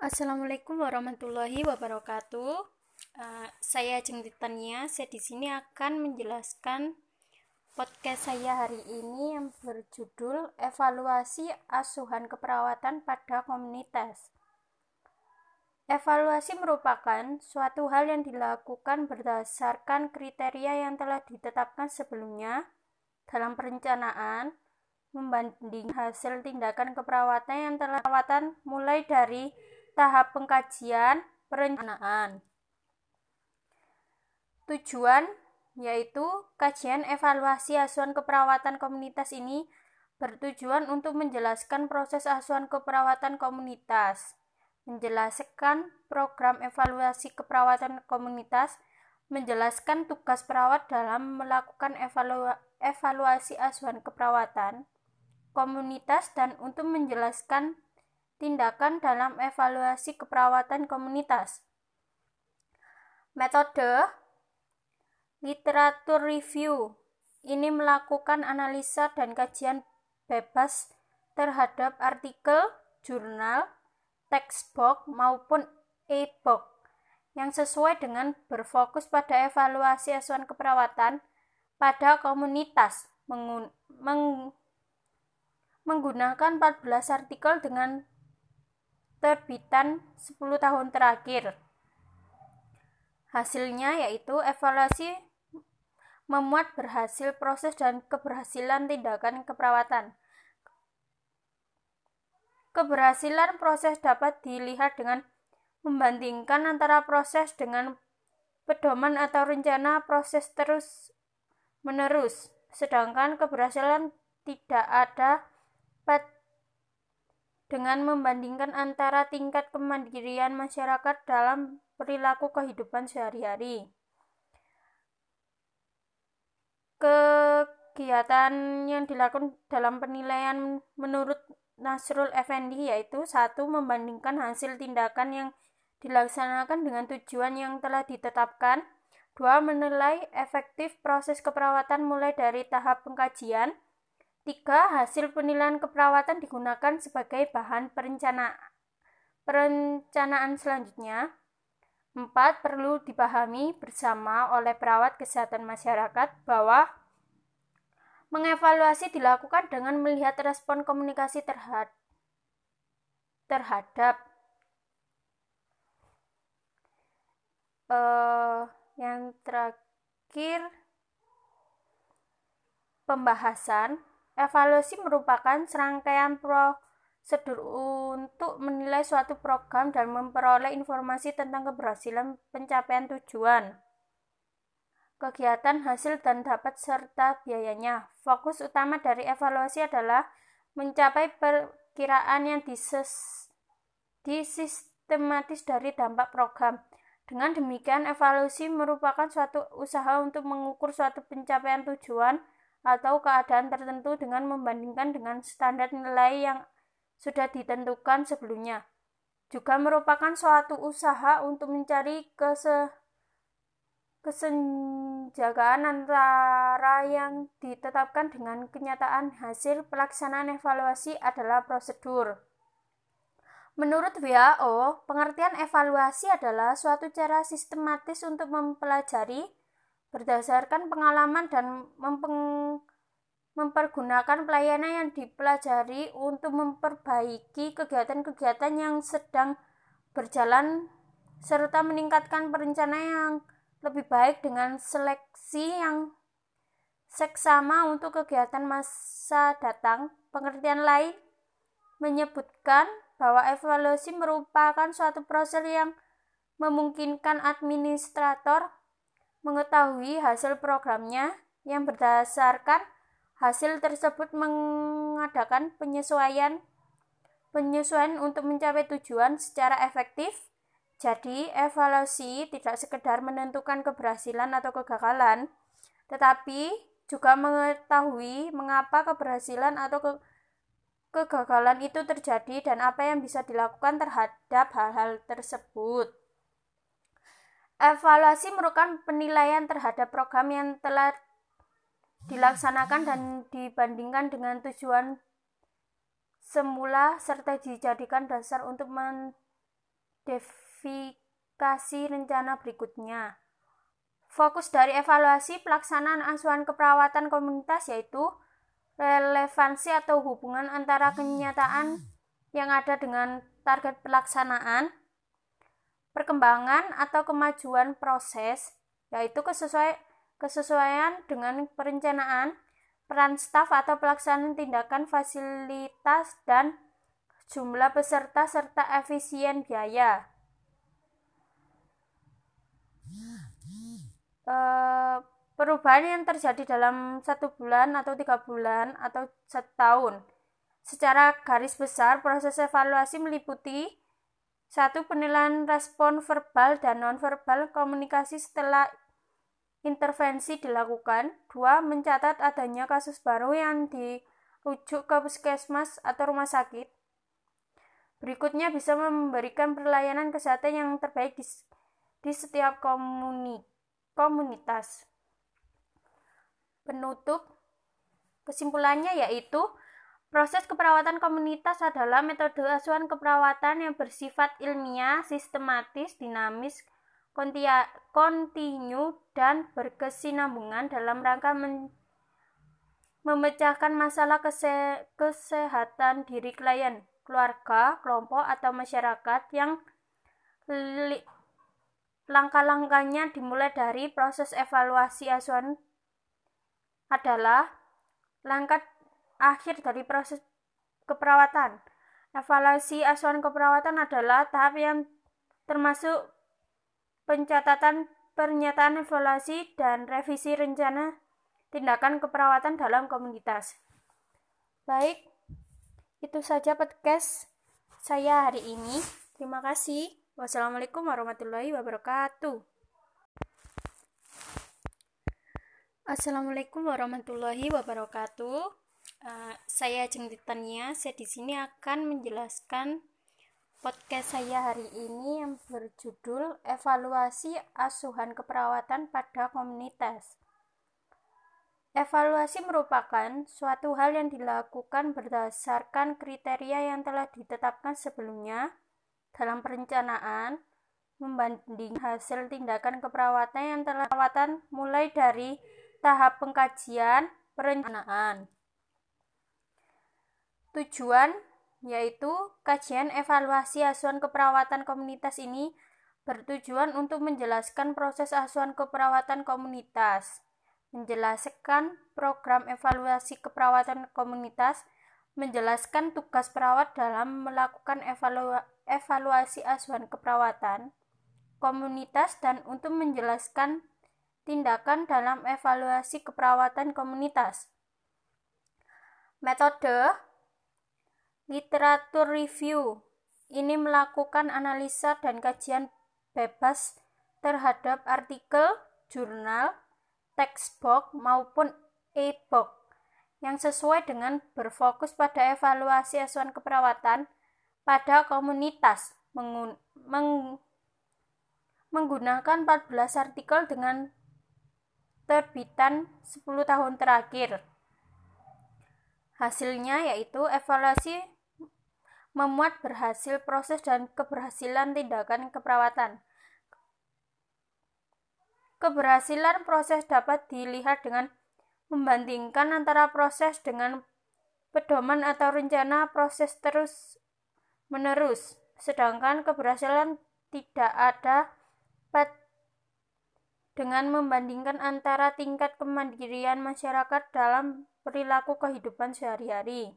Assalamualaikum warahmatullahi wabarakatuh. Uh, saya Titania. Saya di sini akan menjelaskan podcast saya hari ini yang berjudul Evaluasi Asuhan Keperawatan pada Komunitas. Evaluasi merupakan suatu hal yang dilakukan berdasarkan kriteria yang telah ditetapkan sebelumnya dalam perencanaan, membanding hasil tindakan keperawatan yang telah perawatan mulai dari tahap pengkajian perencanaan. Tujuan yaitu kajian evaluasi asuhan keperawatan komunitas ini bertujuan untuk menjelaskan proses asuhan keperawatan komunitas, menjelaskan program evaluasi keperawatan komunitas, menjelaskan tugas perawat dalam melakukan evalu evaluasi asuhan keperawatan komunitas dan untuk menjelaskan tindakan dalam evaluasi keperawatan komunitas. Metode literatur review ini melakukan analisa dan kajian bebas terhadap artikel, jurnal, textbook maupun e-book yang sesuai dengan berfokus pada evaluasi asuhan keperawatan pada komunitas meng menggunakan 14 artikel dengan terbitan 10 tahun terakhir. Hasilnya yaitu evaluasi memuat berhasil proses dan keberhasilan tindakan keperawatan. Keberhasilan proses dapat dilihat dengan membandingkan antara proses dengan pedoman atau rencana proses terus menerus, sedangkan keberhasilan tidak ada dengan membandingkan antara tingkat kemandirian masyarakat dalam perilaku kehidupan sehari-hari. Kegiatan yang dilakukan dalam penilaian menurut Nasrul Effendi yaitu satu membandingkan hasil tindakan yang dilaksanakan dengan tujuan yang telah ditetapkan, dua menilai efektif proses keperawatan mulai dari tahap pengkajian, Tiga, hasil penilaian keperawatan digunakan sebagai bahan perencana, perencanaan selanjutnya. Empat, perlu dipahami bersama oleh perawat kesehatan masyarakat bahwa mengevaluasi dilakukan dengan melihat respon komunikasi terhadap terhadap uh, yang terakhir pembahasan Evaluasi merupakan serangkaian prosedur untuk menilai suatu program dan memperoleh informasi tentang keberhasilan pencapaian tujuan. Kegiatan hasil dan dapat serta biayanya. Fokus utama dari evaluasi adalah mencapai perkiraan yang dises disistematis dari dampak program. Dengan demikian, evaluasi merupakan suatu usaha untuk mengukur suatu pencapaian tujuan atau keadaan tertentu dengan membandingkan dengan standar nilai yang sudah ditentukan sebelumnya. Juga merupakan suatu usaha untuk mencari kese kesenjagaan antara yang ditetapkan dengan kenyataan hasil pelaksanaan evaluasi adalah prosedur. Menurut WHO, pengertian evaluasi adalah suatu cara sistematis untuk mempelajari berdasarkan pengalaman dan mempergunakan pelayanan yang dipelajari untuk memperbaiki kegiatan-kegiatan yang sedang berjalan serta meningkatkan perencanaan yang lebih baik dengan seleksi yang seksama untuk kegiatan masa datang. Pengertian lain menyebutkan bahwa evaluasi merupakan suatu proses yang memungkinkan administrator mengetahui hasil programnya yang berdasarkan hasil tersebut mengadakan penyesuaian penyesuaian untuk mencapai tujuan secara efektif. Jadi, evaluasi tidak sekedar menentukan keberhasilan atau kegagalan, tetapi juga mengetahui mengapa keberhasilan atau ke kegagalan itu terjadi dan apa yang bisa dilakukan terhadap hal-hal tersebut. Evaluasi merupakan penilaian terhadap program yang telah dilaksanakan dan dibandingkan dengan tujuan semula serta dijadikan dasar untuk verifikasi rencana berikutnya. Fokus dari evaluasi pelaksanaan asuhan keperawatan komunitas yaitu relevansi atau hubungan antara kenyataan yang ada dengan target pelaksanaan, perkembangan atau kemajuan proses, yaitu kesesuaian, kesesuaian dengan perencanaan, peran staf atau pelaksanaan tindakan fasilitas dan jumlah peserta serta efisien biaya. E, perubahan yang terjadi dalam satu bulan atau tiga bulan atau satu tahun. Secara garis besar, proses evaluasi meliputi satu penilaian respon verbal dan nonverbal komunikasi setelah intervensi dilakukan. Dua, mencatat adanya kasus baru yang dirujuk ke puskesmas atau rumah sakit. Berikutnya bisa memberikan pelayanan kesehatan yang terbaik di, di setiap komuni, komunitas. Penutup kesimpulannya yaitu Proses keperawatan komunitas adalah metode asuhan keperawatan yang bersifat ilmiah, sistematis, dinamis, kontinu, dan berkesinambungan dalam rangka men memecahkan masalah kese kesehatan diri klien, keluarga, kelompok, atau masyarakat yang langkah-langkahnya dimulai dari proses evaluasi asuhan adalah langkah akhir dari proses keperawatan. Evaluasi asuhan keperawatan adalah tahap yang termasuk pencatatan pernyataan evaluasi dan revisi rencana tindakan keperawatan dalam komunitas. Baik, itu saja podcast saya hari ini. Terima kasih. Wassalamualaikum warahmatullahi wabarakatuh. Assalamualaikum warahmatullahi wabarakatuh. Uh, saya Titania. Saya di sini akan menjelaskan podcast saya hari ini yang berjudul Evaluasi Asuhan Keperawatan pada Komunitas. Evaluasi merupakan suatu hal yang dilakukan berdasarkan kriteria yang telah ditetapkan sebelumnya dalam perencanaan membanding hasil tindakan keperawatan yang telah perawatan mulai dari tahap pengkajian perencanaan Tujuan yaitu kajian evaluasi asuhan keperawatan komunitas ini bertujuan untuk menjelaskan proses asuhan keperawatan komunitas, menjelaskan program evaluasi keperawatan komunitas, menjelaskan tugas perawat dalam melakukan evalu evaluasi asuhan keperawatan komunitas dan untuk menjelaskan tindakan dalam evaluasi keperawatan komunitas. Metode Literatur review ini melakukan analisa dan kajian bebas terhadap artikel, jurnal, textbook maupun e-book yang sesuai dengan berfokus pada evaluasi asuhan keperawatan pada komunitas meng menggunakan 14 artikel dengan terbitan 10 tahun terakhir. Hasilnya yaitu evaluasi memuat berhasil proses dan keberhasilan tindakan keperawatan. Keberhasilan proses dapat dilihat dengan membandingkan antara proses dengan pedoman atau rencana proses terus menerus, sedangkan keberhasilan tidak ada dengan membandingkan antara tingkat kemandirian masyarakat dalam perilaku kehidupan sehari-hari.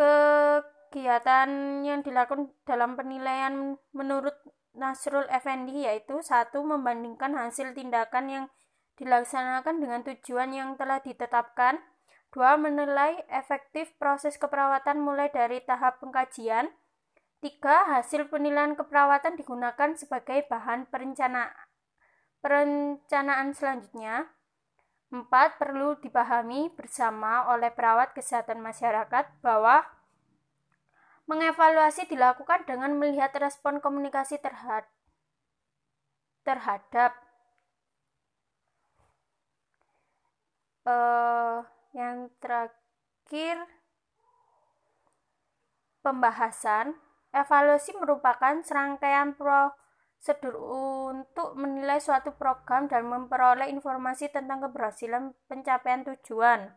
Kegiatan yang dilakukan dalam penilaian menurut Nasrul Effendi yaitu satu membandingkan hasil tindakan yang dilaksanakan dengan tujuan yang telah ditetapkan, dua menilai efektif proses keperawatan mulai dari tahap pengkajian, tiga hasil penilaian keperawatan digunakan sebagai bahan perencana perencanaan selanjutnya, Empat, perlu dipahami bersama oleh perawat kesehatan masyarakat bahwa mengevaluasi dilakukan dengan melihat respon komunikasi terhad terhadap uh, yang terakhir pembahasan, evaluasi merupakan serangkaian prosedur untuk menilai suatu program dan memperoleh informasi tentang keberhasilan pencapaian tujuan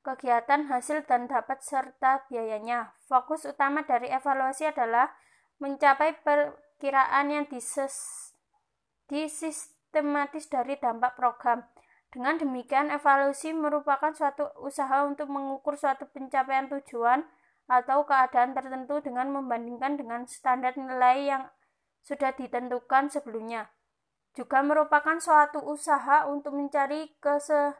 kegiatan, hasil, dan dapat serta biayanya. Fokus utama dari evaluasi adalah mencapai perkiraan yang dises, disistematis dari dampak program. Dengan demikian, evaluasi merupakan suatu usaha untuk mengukur suatu pencapaian tujuan atau keadaan tertentu dengan membandingkan dengan standar nilai yang sudah ditentukan sebelumnya. Juga merupakan suatu usaha untuk mencari kese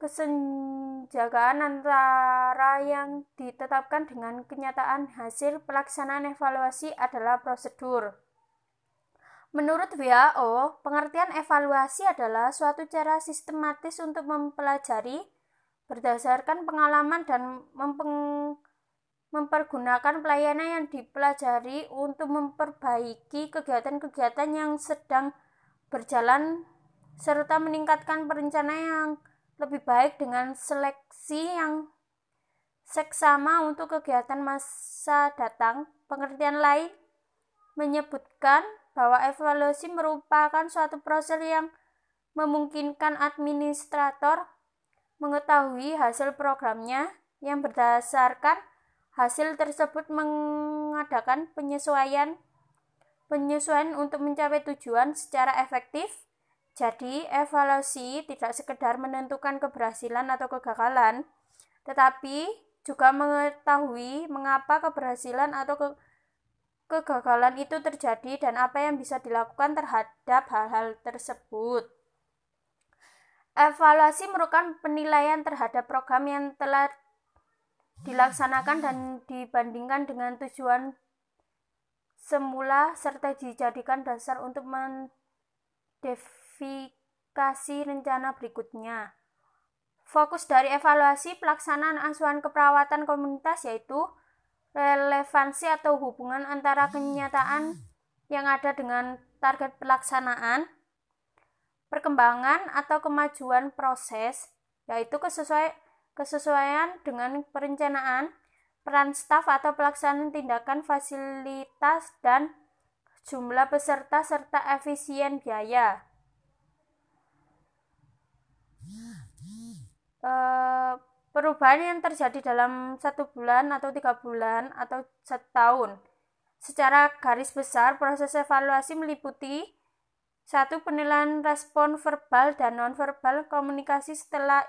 kesenjagaan antara yang ditetapkan dengan kenyataan hasil pelaksanaan evaluasi adalah prosedur. Menurut WHO, pengertian evaluasi adalah suatu cara sistematis untuk mempelajari berdasarkan pengalaman dan mempergunakan pelayanan yang dipelajari untuk memperbaiki kegiatan-kegiatan yang sedang berjalan serta meningkatkan perencanaan yang lebih baik dengan seleksi yang seksama untuk kegiatan masa datang. Pengertian lain menyebutkan bahwa evaluasi merupakan suatu proses yang memungkinkan administrator mengetahui hasil programnya yang berdasarkan hasil tersebut mengadakan penyesuaian penyesuaian untuk mencapai tujuan secara efektif jadi, evaluasi tidak sekedar menentukan keberhasilan atau kegagalan, tetapi juga mengetahui mengapa keberhasilan atau ke kegagalan itu terjadi dan apa yang bisa dilakukan terhadap hal-hal tersebut. Evaluasi merupakan penilaian terhadap program yang telah dilaksanakan dan dibandingkan dengan tujuan semula serta dijadikan dasar untuk verifikasi rencana berikutnya. Fokus dari evaluasi pelaksanaan asuhan keperawatan komunitas yaitu relevansi atau hubungan antara kenyataan yang ada dengan target pelaksanaan, perkembangan atau kemajuan proses, yaitu kesesuai, kesesuaian dengan perencanaan, peran staf atau pelaksanaan tindakan fasilitas dan jumlah peserta serta efisien biaya. uh, perubahan yang terjadi dalam satu bulan atau tiga bulan atau setahun. Secara garis besar, proses evaluasi meliputi satu penilaian respon verbal dan nonverbal komunikasi setelah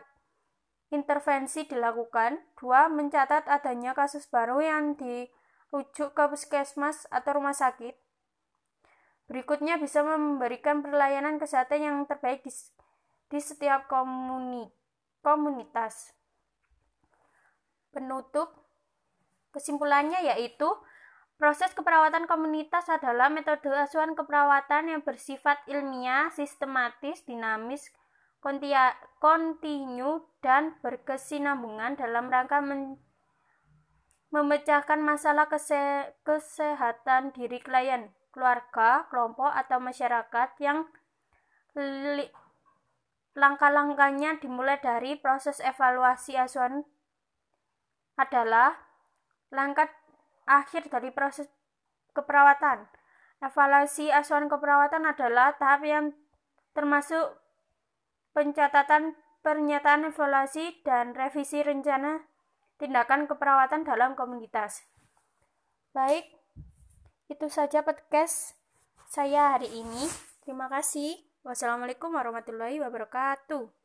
intervensi dilakukan. Dua, mencatat adanya kasus baru yang dirujuk ke puskesmas atau rumah sakit. Berikutnya bisa memberikan pelayanan kesehatan yang terbaik di, di setiap komunitas komunitas. Penutup kesimpulannya yaitu proses keperawatan komunitas adalah metode asuhan keperawatan yang bersifat ilmiah, sistematis, dinamis, kontinu, dan berkesinambungan dalam rangka memecahkan masalah kese kesehatan diri klien, keluarga, kelompok, atau masyarakat yang Langkah-langkahnya dimulai dari proses evaluasi asuhan adalah langkah akhir dari proses keperawatan. Evaluasi asuhan keperawatan adalah tahap yang termasuk pencatatan pernyataan evaluasi dan revisi rencana tindakan keperawatan dalam komunitas. Baik, itu saja podcast saya hari ini. Terima kasih. Wassalamualaikum warahmatullahi wabarakatuh.